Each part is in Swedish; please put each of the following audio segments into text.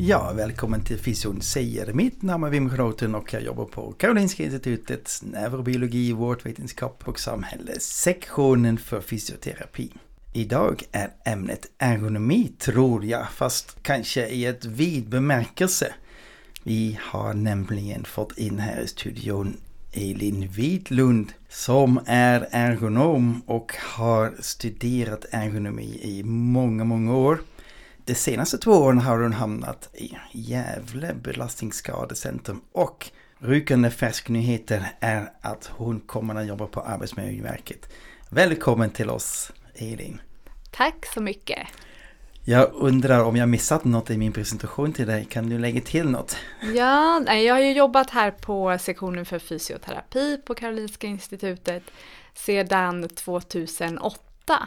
Ja, välkommen till Fysion säger. Mitt namn är Wim Groten och jag jobbar på Karolinska Institutets neurobiologi, vårdvetenskap och samhälle, sektionen för fysioterapi. Idag är ämnet ergonomi tror jag, fast kanske i ett vid bemärkelse. Vi har nämligen fått in här i studion Elin Widlund som är ergonom och har studerat ergonomi i många, många år. De senaste två åren har hon hamnat i Gävle belastningsskadecentrum och rykande färsk nyheter är att hon kommer att jobba på Arbetsmiljöverket. Välkommen till oss Elin! Tack så mycket. Jag undrar om jag missat något i min presentation till dig. Kan du lägga till något? Ja, jag har ju jobbat här på sektionen för fysioterapi på Karolinska institutet sedan 2008 eh,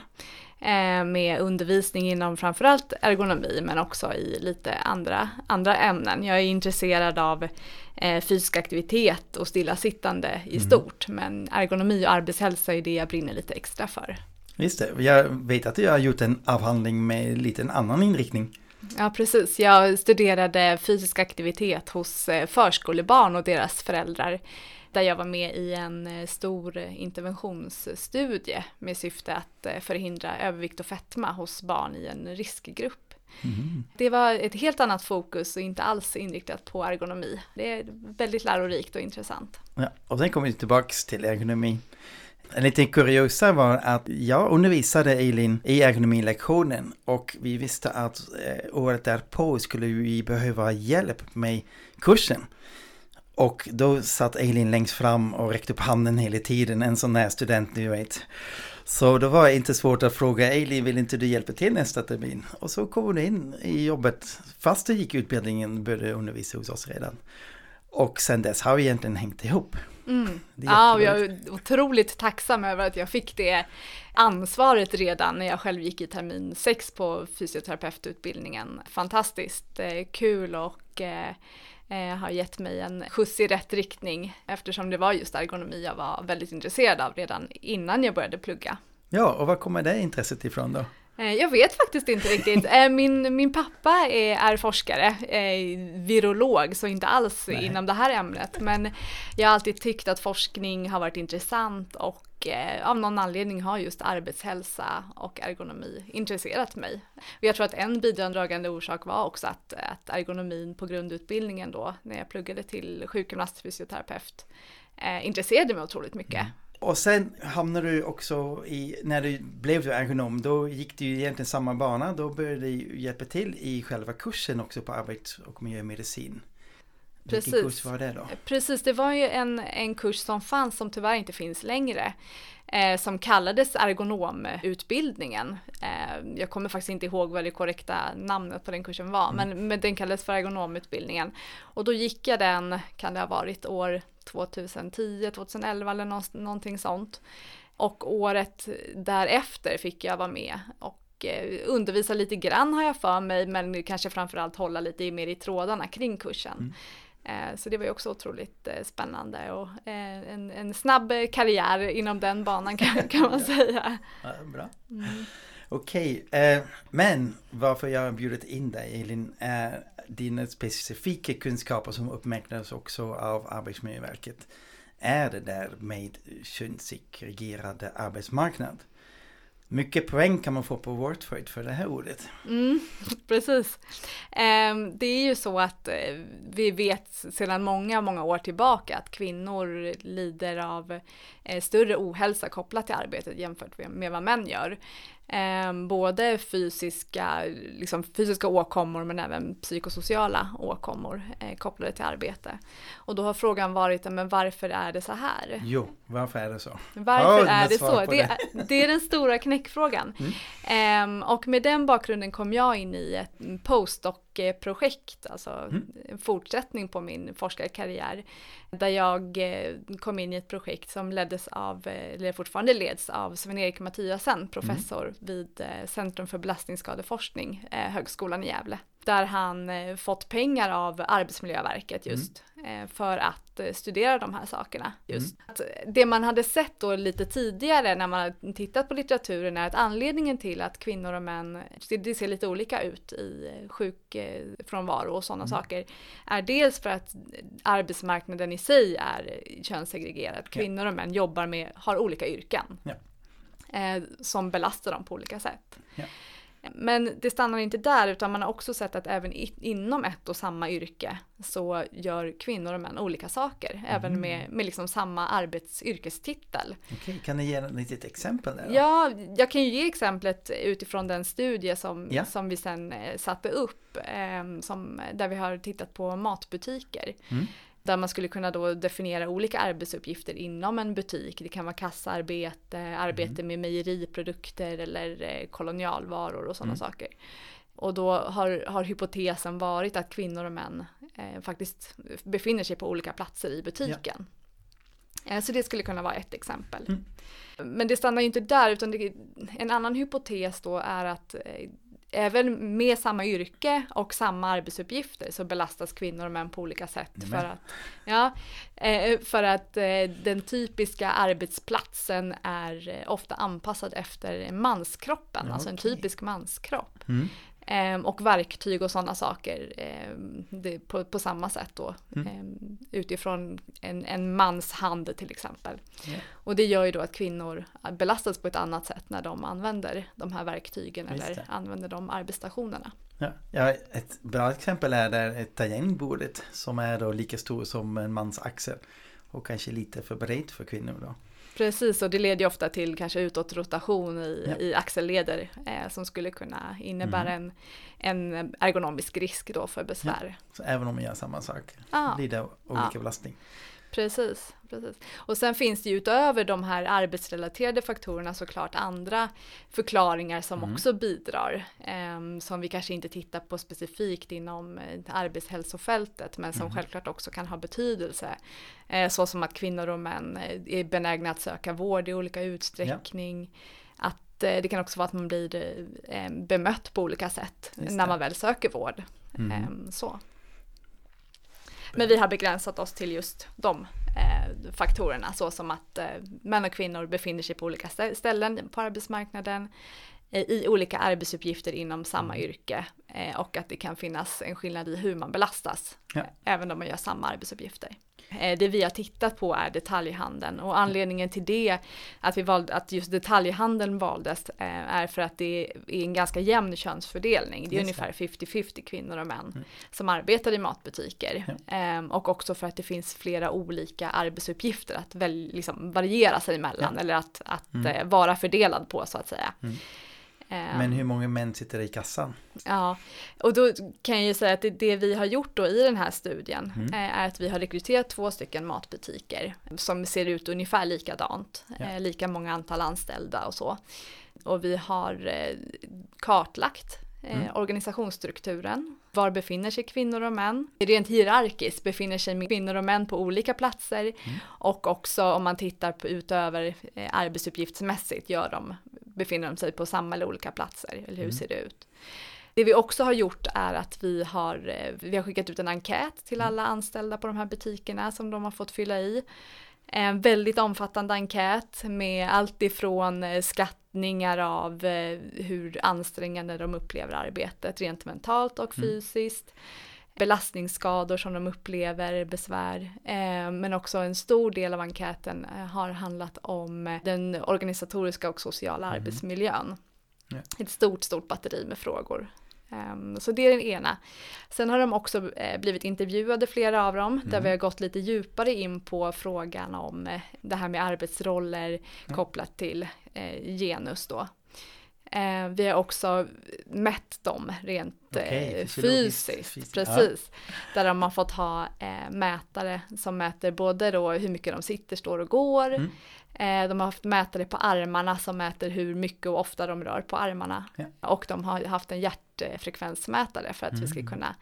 med undervisning inom framförallt ergonomi men också i lite andra, andra ämnen. Jag är intresserad av eh, fysisk aktivitet och stillasittande i stort men ergonomi och arbetshälsa är det jag brinner lite extra för. Just det, jag vet att du har gjort en avhandling med lite en annan inriktning. Ja, precis. Jag studerade fysisk aktivitet hos eh, förskolebarn och deras föräldrar. Där jag var med i en eh, stor interventionsstudie med syfte att eh, förhindra övervikt och fetma hos barn i en riskgrupp. Det var ett helt annat fokus och inte alls inriktat på ergonomi. Det är väldigt lärorikt och intressant. Ja, och sen kommer vi tillbaks till ergonomi. En liten kuriosa var att jag undervisade Elin i ergonomilektionen och vi visste att eh, året därpå skulle vi behöva hjälp med kursen. Och då satt Elin längst fram och räckte upp handen hela tiden, en sån där student ni vet. Så då var det inte svårt att fråga Elin, vill inte du hjälpa till nästa termin? Och så kom hon in i jobbet, fast du gick utbildningen, började undervisa hos oss redan. Och sen dess har vi egentligen hängt ihop. Mm. Det Ja, och jag är otroligt tacksam över att jag fick det ansvaret redan när jag själv gick i termin 6 på fysioterapeututbildningen. Fantastiskt eh, kul och eh, har gett mig en skjuts i rätt riktning eftersom det var just ergonomi jag var väldigt intresserad av redan innan jag började plugga. Ja, och var kommer det intresset ifrån då? Eh, Jag vet faktiskt inte riktigt. Eh, Min, min pappa är, är forskare, eh, virolog, så inte alls Nej. inom det här ämnet. Men jag har alltid tyckt att forskning har varit intressant och av någon anledning har just arbetshälsa och ergonomi intresserat mig. Och jag tror att en bidragande orsak var också att, att ergonomin på grundutbildningen då, när jag pluggade till sjukgymnastfysioterapeut, eh, intresserade mig otroligt mycket. Och sen hamnade du också i, när du blev ergonom, då gick du ju egentligen samma bana. Då började du hjälpa till i själva kursen också på arbets och miljömedicin. Vilken Precis. kurs var det då? Precis, det var ju en, en kurs som fanns som tyvärr inte finns längre. Eh, som kallades ergonomutbildningen. Eh, jag kommer faktiskt inte ihåg vad det korrekta namnet på den kursen var, men, men den kallades för ergonomutbildningen. Och då gick jag den, kan det ha varit år 2010, 2011 eller nå- någonting sånt. Och året därefter fick jag vara med och eh, undervisa lite grann har jag för mig, men kanske framförallt hålla lite mer i trådarna kring kursen. Eh, Så det var ju också otroligt eh, spännande och eh, en, en snabb eh, karriär inom den banan kan, kan man säga. Ja, bra. Okej, eh, men varför jag har bjudit in dig Elin är dina specifika kunskaper som uppmärksammas också av Arbetsmiljöverket. Är det där med könssegregerade arbetsmarknad. Mycket poäng kan man få på Wordfeud för det här ordet. Mm, precis. Ehm, det är ju så att eh, vi vet sedan många, många år tillbaka att kvinnor lider av eh, större ohälsa kopplat till arbetet jämfört med vad män gör. Eh, både fysiska, liksom fysiska åkommor men även psykosociala åkommor eh, kopplade till arbete. Och då har frågan varit, men varför är det så här? Jo, varför är det så? Varför är det så? Det. Är, det är den stora knäckfrågan. Mm. Eh, och med den bakgrunden kom jag in i ett postdoc-projekt, alltså mm. en fortsättning på min forskarkarriär, där jag eh, kom in i ett projekt som leddes av, eh, eller fortfarande leds av Sven-Erik Mattiasen, professor mm vid eh, Centrum för belastningsskadeforskning, Högskolan i Gävle. Där han eh, fått pengar av Arbetsmiljöverket just mm. för att studera de här sakerna. Just. Mm. det man hade sett då lite tidigare när man hade tittat på litteraturen är att anledningen till att kvinnor och män, det ser lite olika ut i sjukfrånvaro och sådana mm. saker, är dels för att arbetsmarknaden i sig är könssegregerad. Kvinnor och män jobbar med, har olika yrken. Eh, som belastar dem på olika sätt. Men det stannar inte där utan man har också sett att även inom ett och samma yrke så gör kvinnor och män olika saker. Mm. Även med, med liksom samma arbetsyrkestitel. Okay. Kan ni ge ett litet exempel? Där Ja, jag kan ju ge exemplet utifrån den studie som, ja. som vi sen eh, satte upp. Eh, som, där vi har tittat på matbutiker. Mm. Där man skulle kunna då definiera olika arbetsuppgifter inom en butik. Det kan vara kassaarbete, arbete mm. med mejeriprodukter eller eh, kolonialvaror och sådana mm. saker. Och då har, har hypotesen varit att kvinnor och män eh, faktiskt befinner sig på olika platser i butiken. Ja. Eh, så det skulle kunna vara ett exempel. Mm. Men det stannar ju inte där utan det, en annan hypotes då är att eh, även med samma yrke och samma arbetsuppgifter så belastas kvinnor och män på olika sätt. För att, ja, eh, för att eh, den typiska arbetsplatsen är eh, ofta anpassad efter manskroppen, ja, alltså en typisk manskropp. Mm. Ehm, och verktyg och sådana saker ehm, på, på, samma sätt då. Mm. Ehm, utifrån en, en mans hand till exempel. Yeah. Och det gör ju då att kvinnor belastas på ett annat sätt när de använder de här verktygen eller det. använder de arbetsstationerna. Ja. ja, ett bra exempel är där ett tangentbordet som är då lika stor som en mans axel. Och kanske lite för brett för kvinnor då. Precis, och det leder ju ofta till kanske utåtrotation i, ja. i axelleder eh, som skulle kunna innebära mm. en, en ergonomisk risk då för besvär. Ja. Så även om man gör samma sak blir det olika ja. belastning. Precis, precis. Och sen finns det ju utöver de här arbetsrelaterade faktorerna såklart andra förklaringar som mm. också bidrar. Eh, som vi kanske inte tittar på specifikt inom eh, arbetshälsofältet men som mm. självklart också kan ha betydelse. Eh, så som att kvinnor och män eh, är benägna att söka vård i olika utsträckning. Ja. Att eh, det kan också vara att man blir bemött på olika sätt när man väl söker vård. Mm. Ehm, så. Men vi har begränsat oss till just de eh, faktorerna, så som att eh, män och kvinnor befinner sig på olika ställen på arbetsmarknaden, eh, i olika arbetsuppgifter inom samma mm. yrke eh, och att det kan finnas en skillnad i hur man belastas, ja. även om man gör samma arbetsuppgifter. Eh, det vi har tittat på är detaljhandeln och anledningen till det, att, vi valde, att just detaljhandeln valdes, eh, är för att det är en ganska jämn könsfördelning. Det är just ungefär 50-50 kvinnor och män mm. som arbetar i matbutiker. Ja. Ehm, och också för att det finns flera olika arbetsuppgifter att väl, liksom variera sig emellan ja. eller att, att mm. Eh, vara fördelad på så att säga. Mm. Men hur många män sitter i kassan? Ja, och då kan jag ju säga att det, det vi har gjort då i den här studien mm. Eh, är att vi har rekryterat två stycken matbutiker som ser ut ungefär likadant, ja. Eh, lika många antal anställda och så. Och vi har eh, kartlagt mm. organisationsstrukturen. Var befinner sig kvinnor och män? Rent hierarkiskt befinner sig kvinnor och män på olika platser mm. och också om man tittar på utöver arbetsuppgiftsmässigt gör de befinner de sig på samma eller olika platser, eller hur mm. ser det ut? Det vi också har gjort är att vi har, eh, vi har skickat ut en enkät till mm. alla anställda på de här butikerna som de har fått fylla i. En väldigt omfattande enkät med allt ifrån eh, skattningar av eh, hur ansträngande de upplever arbetet rent mentalt och mm. fysiskt. Mm belastningsskador som de upplever, besvär. Eh, men också en stor del av enkäten eh, har handlat om den organisatoriska och sociala mm. arbetsmiljön. Ja. Ett stort, stort batteri med frågor. Um, så det är den ena. Sen har de också eh, blivit intervjuade, flera av dem, mm. där vi har gått lite djupare in på frågan om eh, det här med arbetsroller mm. kopplat till eh, genus då. Eh, vi har också mätt dem rent eh, fysiologiskt, fysiskt. fysiskt, Precis. Där de har fått ha eh, mätare som mäter både då hur mycket de sitter, står och går. Mm. Eh, de har haft mätare på armarna som mäter hur mycket och ofta de rör på armarna. Ja. Och de har haft en hjärtfrekvensmätare för att vi ska Mm. kunna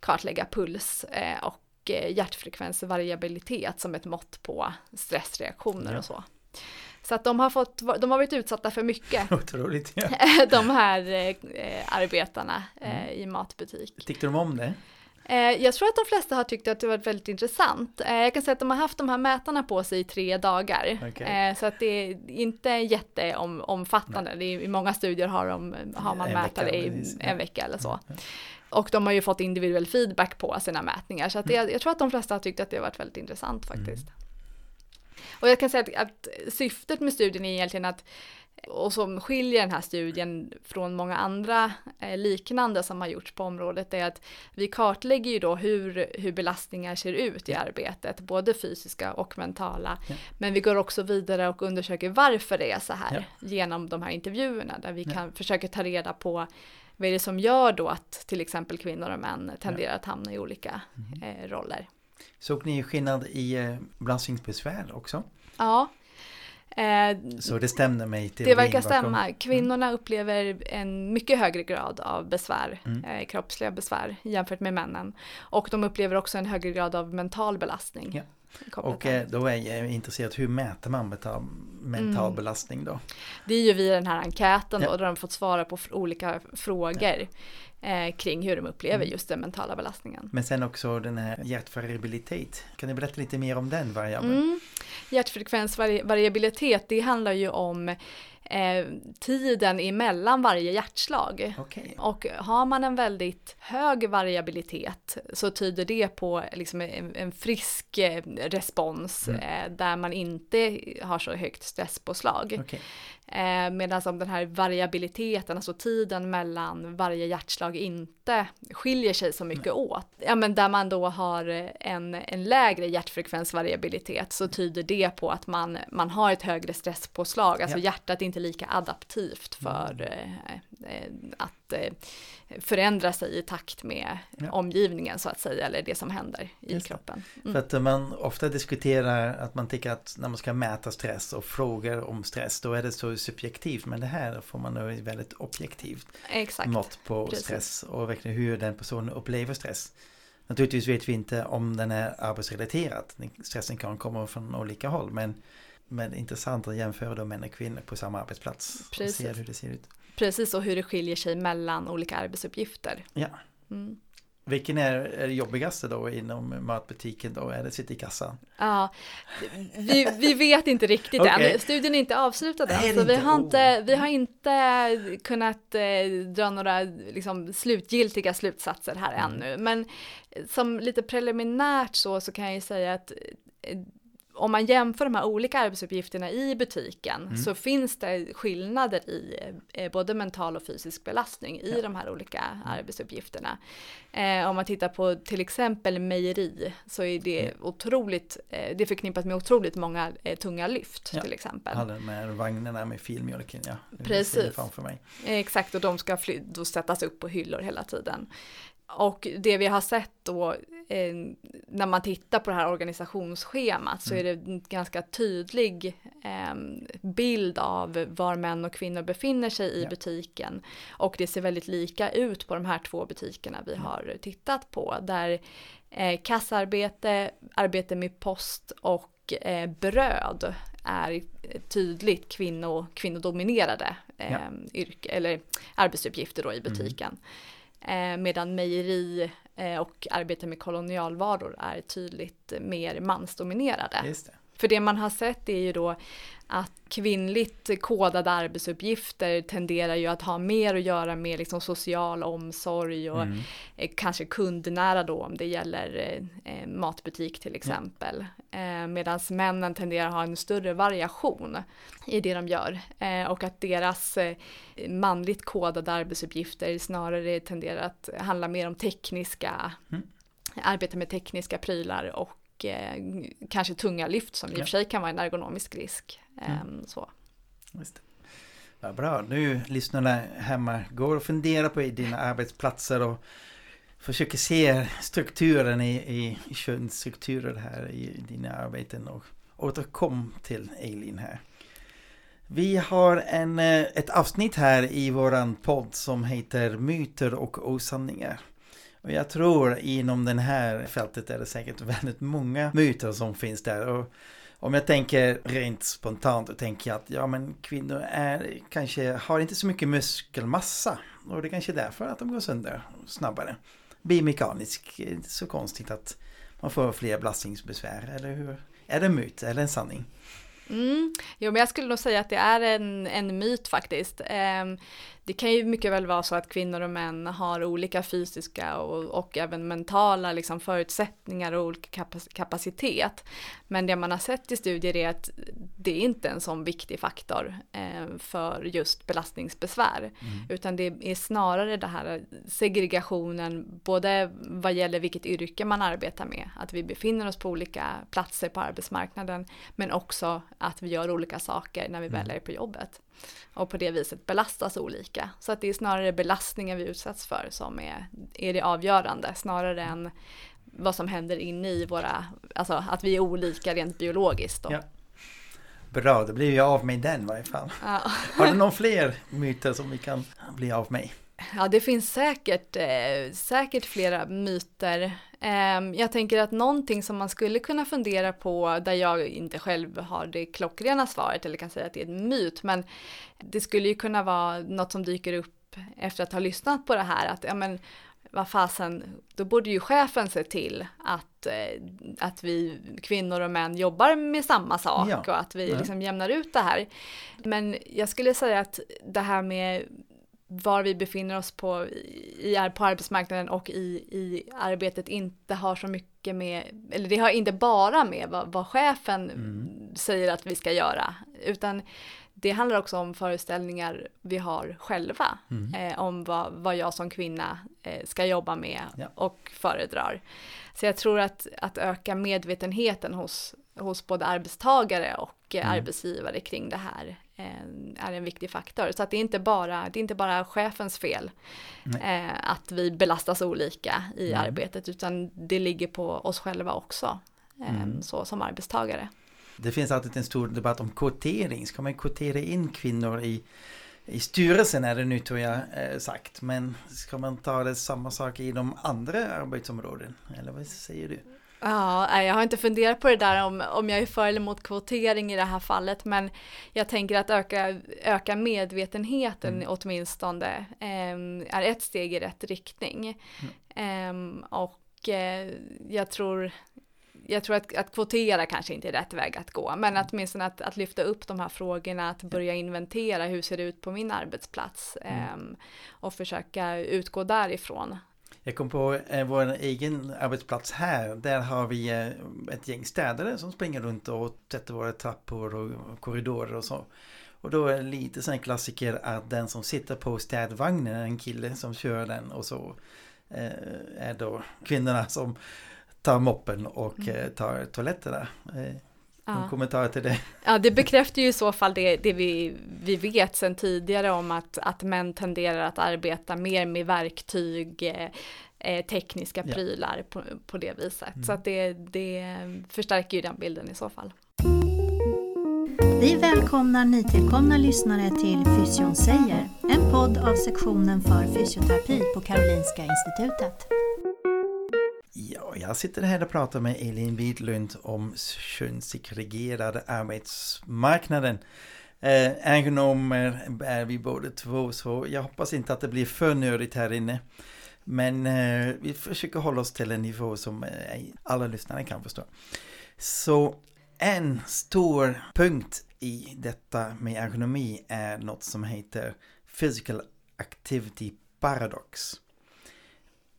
kartlägga puls eh, och eh, hjärtfrekvensvariabilitet som ett mått på stressreaktioner Ja. och så. Så att de har, fått, de har varit utsatta för mycket, Otroligt. Ja. de här eh, arbetarna eh, Mm. i matbutik. Tyckte de om det? Eh, jag tror att de flesta har tyckt att det varit väldigt intressant. Eh, jag kan säga att de har haft de här mätarna på sig i tre dagar. Okej. Eh, så att det är inte jätteomfattande. Är, I många studier har, de, har man En mätare vecka, i precis. en vecka eller så. Ja. Och de har ju fått individuell feedback på sina mätningar. Så att det, Mm. jag tror att de flesta har tyckt att det har varit väldigt intressant faktiskt. Och jag kan säga att, att syftet med studien är egentligen att och som skiljer den här studien från många andra eh, liknande som har gjorts på området är att vi kartlägger ju då hur, hur belastningar ser ut i arbetet, både fysiska och mentala. Ja. Men vi går också vidare och undersöker varför det är så här genom de här intervjuerna där vi Ja. kan försöka ta reda på vad är det som gör då att till exempel kvinnor och män tenderar att hamna i olika Mhm. eh, roller. Såg ni skillnad i eh, belastningsbesvär också? Ja. Eh, Så det stämde mig till Det verkar stämma. Kvinnorna upplever en mycket högre grad av besvär, Mm. eh, kroppsliga besvär jämfört med männen. Och de upplever också en högre grad av mental belastning. Ja. Och eh, då är jag intresserad, hur mäter man mental, mental Mm. belastning då? Det är ju via den här enkäten Ja. då, där de fått svara på olika frågor eh, kring hur de upplever Mm. just den mentala belastningen. Men sen också den här hjärtvariabilitet. Kan ni berätta lite mer om den variabeln? Mm. Hjärtfrekvensvariabilitet, det handlar ju om eh, tiden emellan varje hjärtslag. Okej. Och har man en väldigt hög variabilitet så tyder det på liksom en, en frisk eh, respons Mm. eh, där man inte har så högt stresspåslag. Okej. Eh, Medan om den här variabiliteten, alltså tiden mellan varje hjärtslag inte skiljer sig så mycket åt. Ja men där man då har eh, en, en lägre hjärtfrekvensvariabilitet så tyder det på att man, man har ett högre stresspåslag, alltså Ja. hjärtat är inte lika adaptivt för eh, eh, att eh, förändra sig i takt med Ja. omgivningen så att säga, eller det som händer i Just kroppen. För Mm. att eh, man ofta diskuterar att man tycker att när man ska mäta stress och frågor om stress då är det så subjektivt men det här får man ett väldigt objektivt Exakt. mått på Precis. stress och verkligen hur den personen upplever stress. Naturligtvis vet vi inte om den är arbetsrelaterad. Stressen kan komma från olika håll men, men intressant att jämföra då män och kvinnor på samma arbetsplats och Precis. se hur det ser ut. Precis, och hur det skiljer sig mellan olika arbetsuppgifter. Ja. Mm. Vilken är, är det jobbigaste då inom matbutiken då? Är det sitta i kassan? Ja, vi, vi vet inte riktigt Okej. än. Studien är inte avslutad än. Så vi har, inte. inte, vi har inte kunnat eh, dra några liksom, slutgiltiga slutsatser här Mm. ännu. Men som lite preliminärt så, så kan jag ju säga att eh, om man jämför de här olika arbetsuppgifterna i butiken Mm. så finns det skillnader i eh, både mental och fysisk belastning i Ja. de här olika arbetsuppgifterna. Eh, om man tittar på till exempel mejeri så är det Mm. otroligt, eh, det förknippat med otroligt många eh, tunga lyft Ja. till exempel. Alla de här vagnarna med filmjölken, ja. Precis. framför mig. Exakt, och de ska fly- då sättas upp på hyllor hela tiden. Och det vi har sett då eh, när man tittar på det här organisationsschemat så är det en ganska tydlig eh, bild av var män och kvinnor befinner sig i Ja. butiken. Och det ser väldigt lika ut på de här två butikerna vi har tittat på. Där eh, kassarbete, arbete med post och eh, bröd är tydligt kvinno, kvinnodominerade Ja. yrke, eller arbetsuppgifter då i butiken. Eh, medan mejeri eh, och arbete med kolonialvaror är tydligt mer mansdominerade. Just det. För det man har sett är ju då att kvinnligt kodade arbetsuppgifter tenderar ju att ha mer att göra med liksom social omsorg och Mm. eh, kanske kundnära då om det gäller eh, eh, matbutik till exempel. Eh, Medan männen tenderar att ha en större variation i det de gör eh, och att deras eh, manligt kodade arbetsuppgifter snarare tenderar att handla mer om tekniska, Mm. arbeta med tekniska prylar och eh, kanske tunga lyft som i och Ja. för sig kan vara en ergonomisk risk. Mm. Eh, så. Just det. Vad bra. Nu lyssnarna hemma går och funderar på dina arbetsplatser och försöker se strukturen i, i, i könsstrukturer här i dina arbeten och återkom till Eileen här. Vi har en, eh, ett avsnitt här i våran podd som heter Myter och osanningar. Och jag tror inom det här fältet är det säkert väldigt många myter som finns där. Och om jag tänker rent spontant och tänker att ja men kvinnor är kanske har inte så mycket muskelmassa. Och det är kanske är därför att de går sönder snabbare. Biomekaniskt, inte så konstigt att man får fler belastningsbesvär, eller hur? Är det en myt eller en sanning? Mm. Jo, men jag skulle nog säga att det är en, en myt faktiskt. Eh, det kan ju mycket väl vara så att kvinnor och män har olika fysiska och, och även mentala liksom, förutsättningar och olika kapacitet. Men det man har sett i studier är att det är inte en sån viktig faktor eh, för just belastningsbesvär. Mm. Utan det är snarare det här segregationen, både vad gäller vilket yrke man arbetar med, att vi befinner oss på olika platser på arbetsmarknaden, men också att vi gör olika saker när vi mm. väl är på jobbet och på det viset belastas olika. Så att det är snarare belastningen vi utsätts för som är, är det avgörande snarare än vad som händer inne i våra, alltså att vi är olika rent biologiskt. Då. Ja. Bra, då blir vi av med den i varje fall. Ja. Har du någon fler myter som vi kan bli av med? Ja, det finns säkert, eh, säkert flera myter. Eh, jag tänker att någonting som man skulle kunna fundera på, där jag inte själv har det klockrena svaret eller kan säga att det är en myt, men det skulle ju kunna vara något som dyker upp efter att ha lyssnat på det här, att ja men vad fasen, då borde ju chefen se till att, eh, att vi kvinnor och män jobbar med samma sak ja. och att vi liksom jämnar ut det här. Men jag skulle säga att det här med var vi befinner oss på, i, på arbetsmarknaden och i, i arbetet inte har så mycket med, eller det har inte bara med vad, vad chefen mm. säger att vi ska göra, utan det handlar också om föreställningar vi har själva, mm. eh, om vad, vad jag som kvinna eh, ska jobba med ja. och föredrar. Så jag tror att, att öka medvetenheten hos, hos både arbetstagare och eh, mm. arbetsgivare kring det här är en viktig faktor. Så att det är inte bara, det är inte bara chefens fel eh, att vi belastas olika i mm. arbetet utan det ligger på oss själva också eh, mm. så som arbetstagare. Det finns alltid en stor debatt om kvotering. Ska man kvotera in kvinnor i, i styrelsen är det nu tror jag eh, sagt. Men ska man ta det samma sak i de andra arbetsområden? Eller vad säger du? Ja, jag har inte funderat på det där om, om jag är för eller emot kvotering i det här fallet, men jag tänker att öka, öka medvetenheten mm. åtminstone eh, är ett steg i rätt riktning. Mm. Eh, och eh, jag tror jag tror att, att kvotera kanske inte är rätt väg att gå, men att åtminstone att, att lyfta upp de här frågorna, att börja inventera hur ser det ut på min arbetsplats mm. eh, och försöka utgå därifrån. Jag kom på eh, vår egen arbetsplats här. Där har vi eh, ett gäng städare som springer runt och sätter våra trappor och korridorer och så. Och då är det lite sån klassiker att den som sitter på städvagnen är en kille som kör den och så eh, är då kvinnorna som tar moppen och mm. eh, tar toaletterna. Ja. kommentarer till det? Ja, det bekräftar ju i så fall det, det vi, vi vet sedan tidigare om att, att män tenderar att arbeta mer med verktyg, eh, eh tekniska prylar ja. på, på det viset. Mm. Så att det, det förstärker ju den bilden i så fall. Vi välkomnar nytillkomna lyssnare till Fysion säger, en podd av sektionen för fysioterapi på Karolinska Institutet. Jag sitter här och pratar med Elin Widlund om könssegregerade arbetsmarknaden. Eh, ergonomer är vi båda två, så jag hoppas inte att det blir för nördigt här inne. Men eh, vi försöker hålla oss till en nivå som eh, alla lyssnare kan förstå. Så en stor punkt i detta med ergonomi är något som heter Physical Activity Paradox.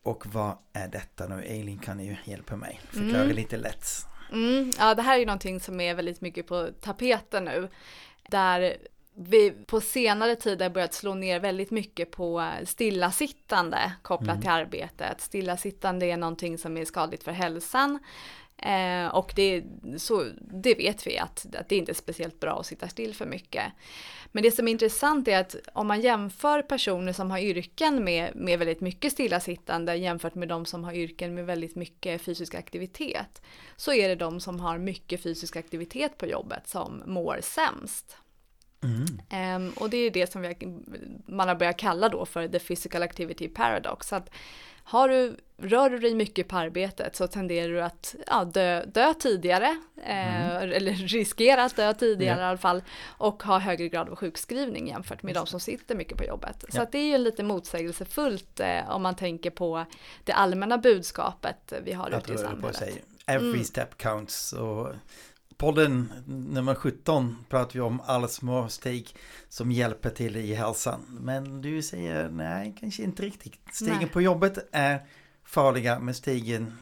Och vad är detta nu? Elin kan ju hjälpa mig. Förklara mm. lite lätt. Mm. Ja, det här är ju någonting som är väldigt mycket på tapeten nu. Där vi på senare tid har börjat slå ner väldigt mycket på stillasittande kopplat mm. till arbetet. Stillasittande är någonting som är skadligt för hälsan. Eh, och det, så, det vet vi att, att det inte är speciellt bra att sitta still för mycket. Men det som är intressant är att om man jämför personer som har yrken med, med väldigt mycket stillasittande jämfört med de som har yrken med väldigt mycket fysisk aktivitet så är det de som har mycket fysisk aktivitet på jobbet som mår sämst. Mm. Um, och det är det som vi, man har börjat kalla då för the physical activity paradox. Att har du, rör du dig mycket på arbetet så tenderar du att ja, dö, dö tidigare, eh, mm. eller riskera att dö tidigare yeah. i alla fall, och ha högre grad av sjukskrivning jämfört med de som sitter mycket på jobbet. Yeah. Så det är ju lite motsägelsefullt eh, om man tänker på det allmänna budskapet vi har ute i samhället. Every mm. step counts. Och podden nummer 17 pratar vi om alla små steg som hjälper till i hälsan. Men du säger nej, kanske inte riktigt. Stegen nej. på jobbet är farliga, men stegen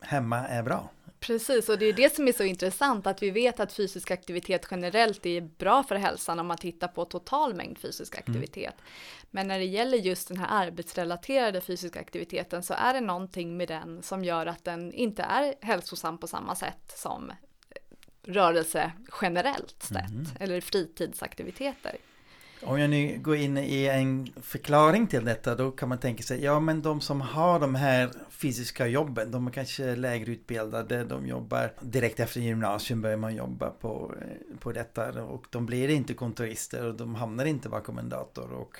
hemma är bra. Precis, och det är det som är så intressant att vi vet att fysisk aktivitet generellt är bra för hälsan om man tittar på total mängd fysisk mm. aktivitet. Mm. Men när det gäller just den här arbetsrelaterade fysiska aktiviteten så är det någonting med den som gör att den inte är hälsosam på samma sätt som rörelse generellt sett, mm. eller fritidsaktiviteter. Om jag nu går in i en förklaring till detta då kan man tänka sig, ja men de som har de här fysiska jobben, de är kanske lägre utbildade, de jobbar direkt efter gymnasium börjar man jobba på, på detta och de blir inte kontorister och de hamnar inte bakom en dator. Och,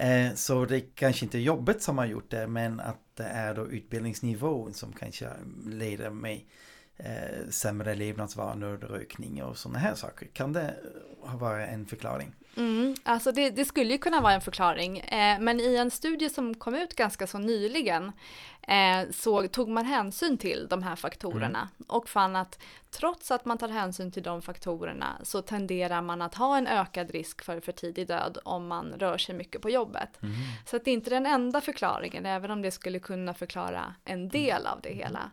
eh, så det kanske inte är jobbet som har gjort det men att det är då utbildningsnivån som kanske leder mig eh, sämre levnadsvanor, rökning och sådana här saker. Kan det vara en förklaring? Mm, alltså det, det, skulle ju kunna vara en förklaring, eh, men i en studie som kom ut ganska så nyligen eh, så tog man hänsyn till de här faktorerna mm. och fann att trots att man tar hänsyn till de faktorerna så tenderar man att ha en ökad risk för för tidig död om man rör sig mycket på jobbet. Mm. Så att det är inte den enda förklaringen, även om det skulle kunna förklara en del av det hela.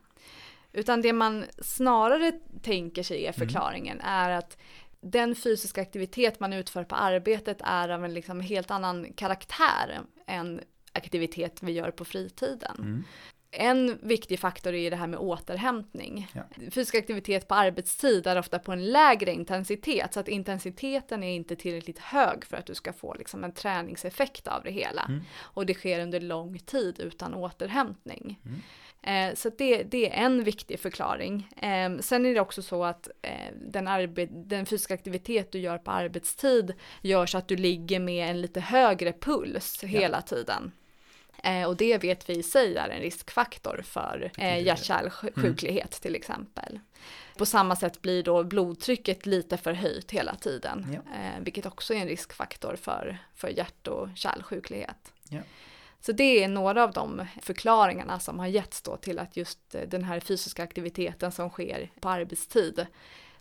Utan det man snarare tänker sig är mm. förklaringen mm. är att den fysiska aktivitet man utför på arbetet är av en liksom helt annan karaktär än aktivitet vi gör på fritiden. Mm. En viktig faktor är det här med återhämtning. Ja. Fysisk aktivitet på arbetstid är ofta på en lägre intensitet så att intensiteten är inte tillräckligt hög för att du ska få liksom en träningseffekt av det hela. Mm. Och det sker under lång tid utan återhämtning. Mm. Eh, så det, det, är en viktig förklaring. Eh, sen är det också så att eh, den, den fysiska aktivitet du gör på arbetstid gör så att du ligger med en lite högre puls ja. hela tiden. Eh, och det vet vi i sig är en riskfaktor för eh, hjärt-kärlsjuklighet mm. till exempel. På samma sätt blir då blodtrycket lite förhöjt hela tiden, ja. eh, vilket också är en riskfaktor för, för hjärt och kärlsjuklighet. Ja. Så det är några av de förklaringarna som har getts då till att just eh, den här fysiska aktiviteten som sker på arbetstid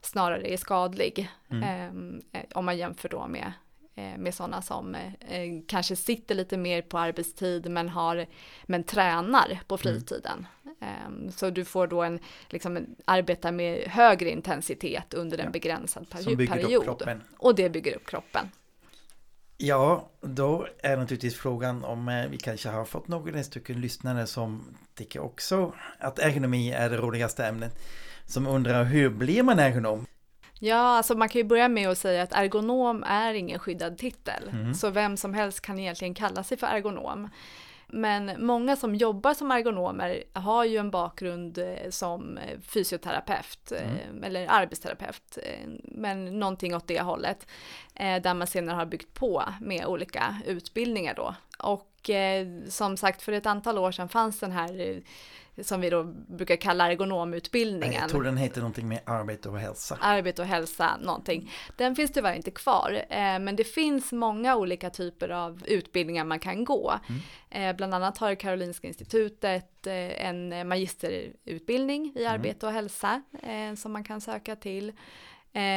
snarare är skadlig. Mm. Ehm, eh, om man jämför då med, eh, med sådana som eh, kanske sitter lite mer på arbetstid men, har, men tränar på mm. fritiden. Mm. så du får då en, liksom, arbeta med högre intensitet under en ja. begränsad period. Och det bygger upp kroppen. Ja, då är naturligtvis frågan om eh, vi kanske har fått några stycken lyssnare som tycker också att ergonomi är det roligaste ämnet. Som undrar hur blir man ergonom? Ja, alltså man kan ju börja med att säga att ergonom är ingen skyddad titel. Mm. Så vem som helst kan egentligen kalla sig för ergonom. Men många som jobbar som ergonomer har ju en bakgrund eh, som eh, fysioterapeut mm. eller arbetsterapeut, men någonting åt det hållet. Där man senare har byggt på med olika utbildningar då. Och som sagt, för ett antal år sedan fanns den här som vi då brukar kalla ergonomutbildningen. Jag tror den heter någonting med arbete och hälsa. Arbete och hälsa, någonting. Den finns tyvärr inte kvar, eh, men det finns många olika typer av utbildningar man kan gå. Mm. Eh, bland annat har Karolinska institutet eh, en magisterutbildning i mm. arbete och hälsa som man kan söka till.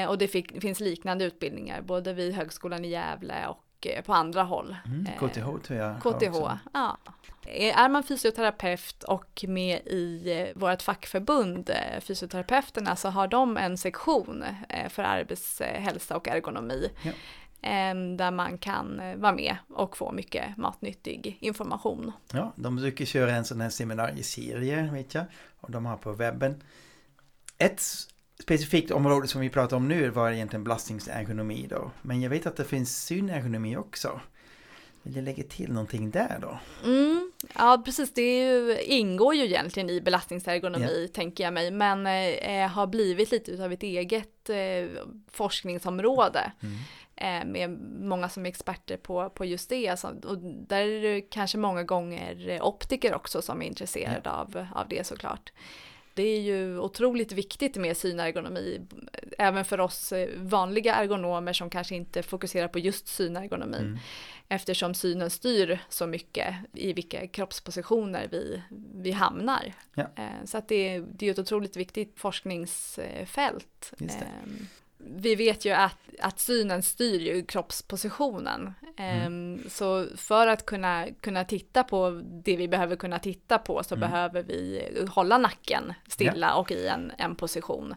och det finns liknande utbildningar både vid Högskolan i Gävle och på andra håll. Mm, KTH tror jag. KTH, ja. Är man fysioterapeut och med i eh, vårt fackförbund, eh, fysioterapeuterna, så har de en sektion eh, för arbetshälsa och ergonomi. Ja. Där man kan vara med och få mycket matnyttig information. Ja, de brukar köra en sån här seminarieserie vet jag. Och de har på webben. Ett specifikt område som vi pratar om nu var egentligen belastningsergonomi då. Men jag vet att det finns synergonomi också. Vill du lägga till någonting där då? Mm, ja, precis. Det ju, ingår ju egentligen i belastningsergonomi, yeah. tänker jag mig, men eh, har blivit lite av ett eget eh, forskningsområde. Mm. Eh, med många som är experter på, på just det. Alltså, och där är det kanske många gånger optiker också som är intresserade yeah. av, av det såklart det är ju otroligt viktigt med synergonomi, även för oss eh, vanliga ergonomer som kanske inte fokuserar på just synergonomi. Mm. Eftersom synen styr så mycket i vilka kroppspositioner vi, vi hamnar. Ja. Eh, så att det, det är ett otroligt viktigt forskningsfält. Ehm, vi vet ju att, att synen styr ju kroppspositionen. Mm. Um, så för att kunna, kunna titta på det vi behöver kunna titta på så mm. behöver vi hålla nacken stilla ja. och i en, en position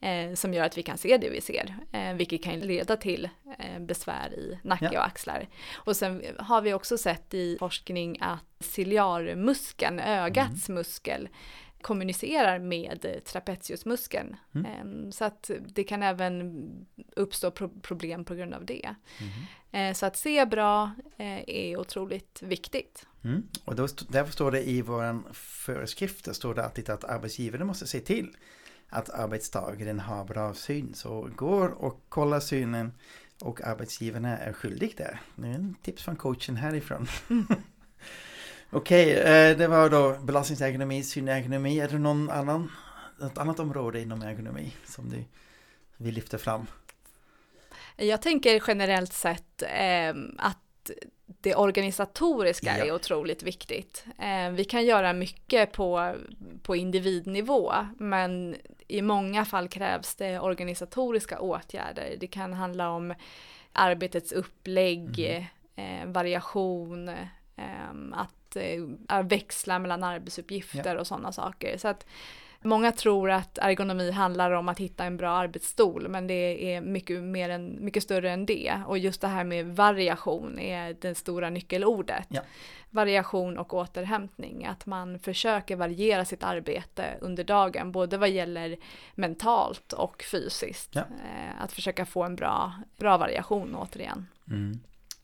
eh, som gör att vi kan se det vi ser, eh, vilket kan leda till eh, besvär i nacke ja. och axlar. Och sen har vi också sett i forskning att ciliarmuskeln, ögats mm. muskel, kommunicerar med trapeziusmuskeln. Mm. Så att det kan även uppstå pro problem på grund av det. Mm. Så att se bra eh, är otroligt viktigt. Mm. Och då, därför står det i våra föreskrifter står det alltid att arbetsgivaren måste se till att arbetstagaren har bra syn. Så går och kolla synen och arbetsgivarna är skyldig där. Det är en tips från coachen härifrån. Okej, eh, det var då belastningsergonomi, synekonomi. Är det någon annan, något annat område inom ergonomi som du vill lyfta fram? Jag tänker generellt sett eh, att det organisatoriska ja. är otroligt viktigt. Eh, vi kan göra mycket på, på individnivå, men i många fall krävs det organisatoriska åtgärder. Det kan handla om arbetets upplägg, mm. eh, variation, eh, att eh, växla mellan arbetsuppgifter ja. och sådana saker. Så att Många tror att ergonomi handlar om att hitta en bra arbetsstol, men det är mycket, mer än, mycket större än det. Och just det här med variation är det stora nyckelordet. Ja. Variation och återhämtning, att man försöker variera sitt arbete under dagen, både vad gäller mentalt och fysiskt. Ja. Eh, att försöka få en bra, bra variation återigen. Mm.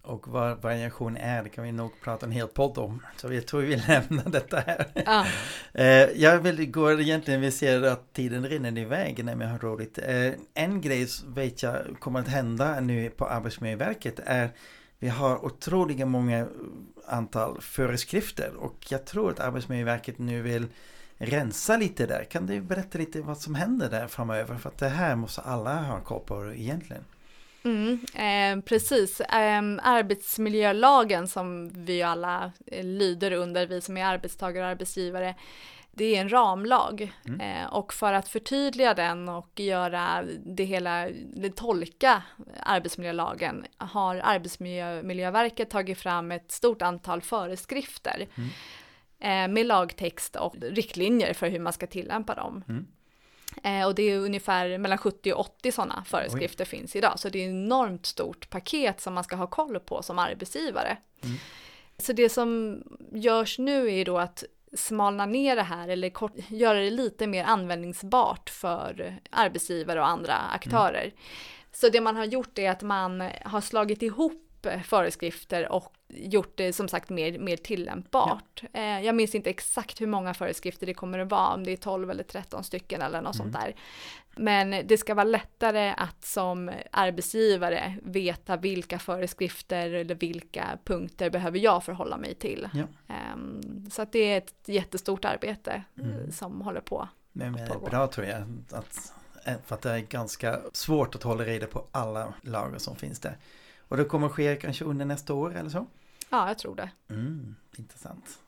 Och vad variation är, det kan vi nog prata en hel podd om. Så jag tror vi lämnar detta här. Ja. Eh, jag vill gå egentligen, vi ser att tiden rinner iväg när vi har roligt. Eh, en grej vet jag kommer att hända nu på Arbetsmiljöverket är vi har otroliga många antal föreskrifter och jag tror att Arbetsmiljöverket nu vill rensa lite där. Kan du berätta lite vad som händer där framöver? För att det här måste alla ha koll på egentligen. Mm, eh, precis. Eh, arbetsmiljölagen som vi alla eh, lyder under, vi som är arbetstagare och arbetsgivare, det är en ramlag mm. eh, och för att förtydliga den och göra det hela, tolka arbetsmiljölagen har Arbetsmiljöverket tagit fram ett stort antal föreskrifter mm. eh, med lagtext och riktlinjer för hur man ska tillämpa dem. Mm. Eh, och det är ungefär mellan 70 och 80 sådana föreskrifter Oj. finns idag. Så det är ett enormt stort paket som man ska ha koll på som arbetsgivare. Mm. Så det som görs nu är då att smalna ner det här eller kort, göra det lite mer användningsbart för arbetsgivare och andra aktörer. Mm. Så det man har gjort är att man har slagit ihop föreskrifter och gjort det som sagt mer, mer tillämpbart. Ja. Eh, jag minns inte exakt hur många föreskrifter det kommer att vara, om det är 12 eller 13 stycken eller något mm. sånt där. Men det ska vara lättare att som arbetsgivare veta vilka föreskrifter eller vilka punkter behöver jag förhålla mig till. Ja. Um, så att det är ett jättestort arbete mm. som håller på. Men, men det är bra tror jag. Att, för att det är ganska svårt att hålla reda på alla lagar som finns där. Och det kommer ske kanske under nästa år eller så? Ja, jag tror det. Mm, intressant.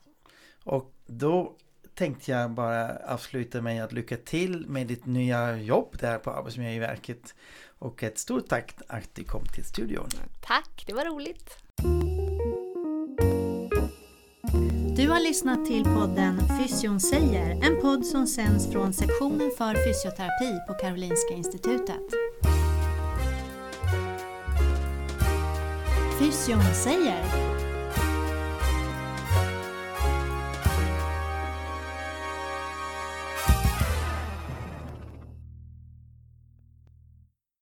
Och då tänkte jag bara avsluta med att lycka till med ditt nya jobb där på Arbetsmiljöverket. Och ett stort tack att du kom till studion. Tack, det var roligt. Du har lyssnat till podden Fysion säger, en podd som sänds från sektionen för fysioterapi på Karolinska Institutet. Fysion säger.